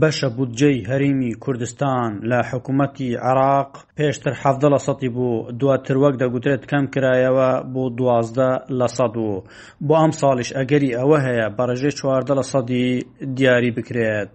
بەشە بودجەی هەریمی کوردستان لە حکومەتی عراق پێشتر حەڤدە لە سەتی بوو دواتر وەک دەگوترێت کەم کرایەوە بۆ دوازدە لە سەد و بۆ ئەم ساڵیش ئەگەری ئەوە هەیە بەڕێژەی چواردە لە سەدی دیاری بکرێت.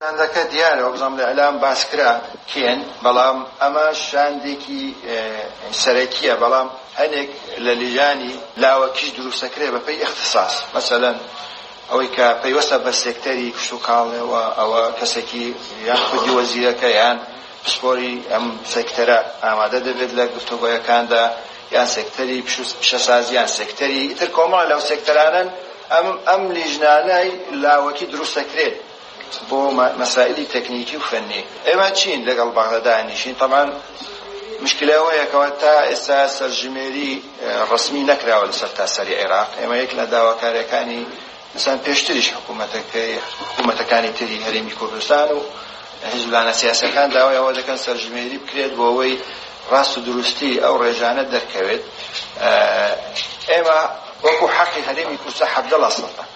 شاندەکە دیارە وەبزانم لە ئیلام باس کرا کێن بەڵام ئەمە شاندێکی سەرەکیە بەڵام هەنێک لە لیژانی لاوەکیش دروستەکرێ بە پێی اختصاص مەسەلەن ئەوەی کە پەیوەستە بە سێکتەری کشتوکاڵێەوە ئەوە کەسێکی یان خودی وەزیرەکە یان پسپۆری ئەم سێکتەرە ئامادە دەبێت لە گفتوگۆیەکاندا یان سێکتەری پیشەسازی یان سێکتەری ئیتر کۆمەڵە لەو سێکتەرانەن ئەم ئەم لیژنانەی لاوەکی دروستەکرێت بۆ مەسائیلی تەکنیکی و فەنی ئێمە چین لەگەڵ بەغدادا نشین تەبان مشکلە ئەوەیە کەوا تا ئێستا سەرژمێری ڕسمی نەکراوە لە سەرتاسەری عێراق ئێمە یەک لە داواکاریەکانی مثلەن پێشتریش حکوومەتەکەی حکوومەتەکانی تری هەرێمی کوردستان و هزولانە سیاسەکان داوای ئەوە دەکەن سەرژمێری بکرێت بۆ ئەوەی ڕاست و دروستی ئەو ڕێژانە دەرکەوێت ئێمە وەکو حەقی هەرێمی کوردستان حەبدەڵا سەڵتان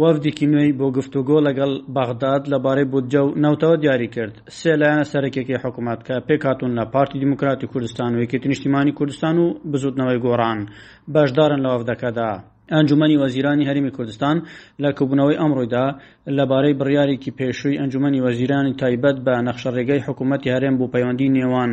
وەفدێکی نوێی بۆ گفتوگۆ لەگەڵ بەغداد لەبارەی بودجە و نەوتەوە دیاری کرد. سێ لایەنە سەرەکیەکەی حکومەت کە پێکهاتوون لە پارتی دیموکراتی کوردستان و یەکێتی نیشتیمانی کوردستان و بزوتنەوەی گۆڕان بەشدارن لە وەفدەکەدا. ئەنجومەنی وەزیرانی هەرێمی کوردستان لە کۆبوونەوەی ئەمڕۆیدا لەبارەی بڕیارێکی پێشووی ئەنجومەنی وەزیرانی تایبەت بە نەخشەڕێگەی حکومەتی هەرێم بۆ پەیوەندی نێوان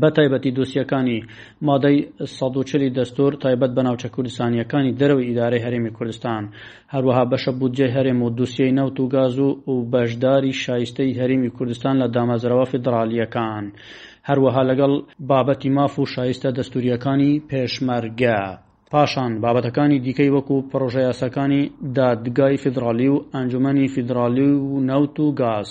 بە تایبەتی دۆسیەکانی مادەی سەد و چل ی دەستوور تایبەت بە ناوچە کوردستانییەکانی دەرەوەی ئیدارەی هەرێمی کوردستان، هەروەها بەشە بودجەی هەرێم و دۆسیەی نەوت و گاز و و بەشداری شایستەی هەرێمی کوردستان لە دامەزراوە فیدڕاڵییەکان، هەروەها لەگەڵ. بابەتی ماف و شایستە دەستوورییەکانی پێشمەرگە، پاشان بابەتەکانی دیکەی وەکو پڕۆژەیاساکانی دادگای فیدڕاڵی و ئەنجومەنی فیدڕاڵی و نەوت و گاز،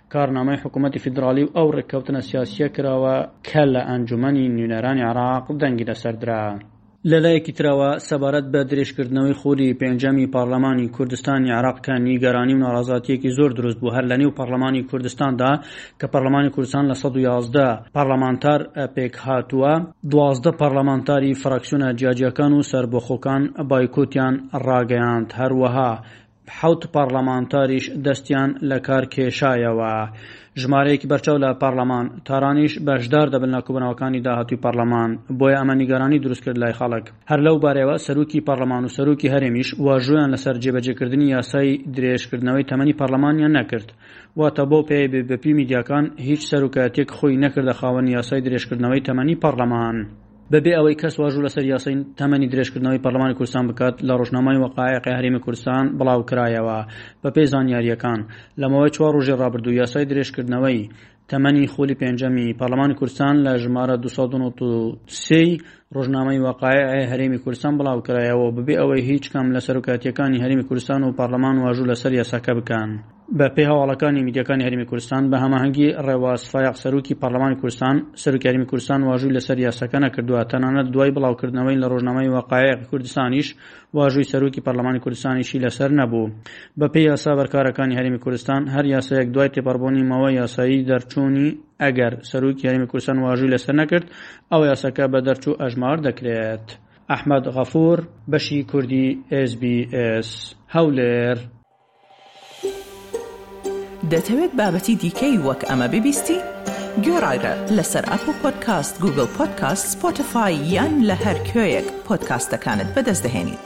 کارنامەی حکوومەتی فیدراڵی و ئەو ڕێککەوتنە سیاسییە کراوە کە لە ئەنجوومەنی نوێنەرانی عێراق دەنگی لەسەر درا. لە لایەکی ترەوە، سەبارەت بە درێژکردنەوەی خوولی پێنجەمی پارلەمانی کوردستانی عێراق کە نیگەرانی و ناڕەزاتییەکی زۆر دروست بوو هەر لە نێو پارلەمانی کوردستاندا کە پارلەمانی کوردستان لە سەد و یازدە پارلەمانتار پێکهاتووە، دوازدە پارلەمانتاری فراکسیۆنە جیاجیاکان و سەربەخۆکان بایکۆتیان ڕاگەیاند، هەروەها حەوت پارلەمانتاریش دەستیان لە کار کێشایەوە. ژمارەیەکی بەرچاو لە پارلەمان تارانیش بەشدار دەبن لە کۆبوونەوەکانی داهاتووی پارلەمان، بۆیە ئەمە نیگەرانی دروست کرد لای خەڵک. هەر لەو بارەیەوە سەرۆکی پارلەمان و سەرۆکی هەرێمیش واژۆیان لەسەر جێبەجێکردنی یاسای درێژکردنەوەی تەمەنی پارلەمانیان نەکرد. واتە بەو پێیەی بەپێی میدیاکان هیچ سەرۆکایەتییەک خۆی نەکردە خاوەنی یاسای درێژکردنەوەی تەمەنی پارلەمان. بەبێ ئەوەی کەس واژوو لەسەر یاسای تەمەنی درێژکردنەوەی پەرلەمانی کوردستان بکات لە ڕۆژنامەی وەقاعقی هەرێمی کوردستان بڵاوکرایەوە بەپێی زانیارییەکان لەمەوەی چوار ڕۆژی ڕابردوو یاسای درێژکردنەوەی تەمەنی خولی پێنجەمی پەرلەمانی کوردستان لە ژمارە 1993 ڕۆژنامەی وەقاعی هەرێمی کوردستان بڵاوکرایەوە بەبێ ئەوەی هیچ کەم لە سەرۆکاتیەکانی هەرێمی کوردستان و پەرلەمان واژوو لەسەر یاساکە بکەن بە پێی هەواڵەکانی میدیاکانی هەرێمی کوردستان بە هەماهەنگی ڕێواز فایەق سەرۆکی پەرلەمانی کوردستان سەرۆکی هەرێمی کوردستان واژووی لەسەر یاساکە نەکردووە تەنانەت دوای بڵاوکردنەوەی لە ڕۆژنامەی وەقایعی کوردستانیش واژووی سەرۆکی پەرلەمانی کوردستانیشی لەسەر نەبوو بە پێی یاسا بەرکارەکانی هەرێمی کوردستان هەر یاسایەک دوای تێپەڕبوونی ماوە یاسایی دەرچوونی ئەگەر سەرۆکی هەرێمی کوردستان واژووی لەسەر نەکرد ئەو یاساکە بە دەرچوو ئەژمار دەکرێت ئەحمد غەفور بەشی کوردی SBSS هەولێر دەتەوێت بابەتی دیکەی وەک ئەمە ببیستی؟ گۆرائرە لەسەر ئەپڵ پۆدکاست، گووگڵ پۆدکاست، سپۆتفای یان لە هەر کوێیەک پۆدکاستەکانت بەدەست دەهێنیت.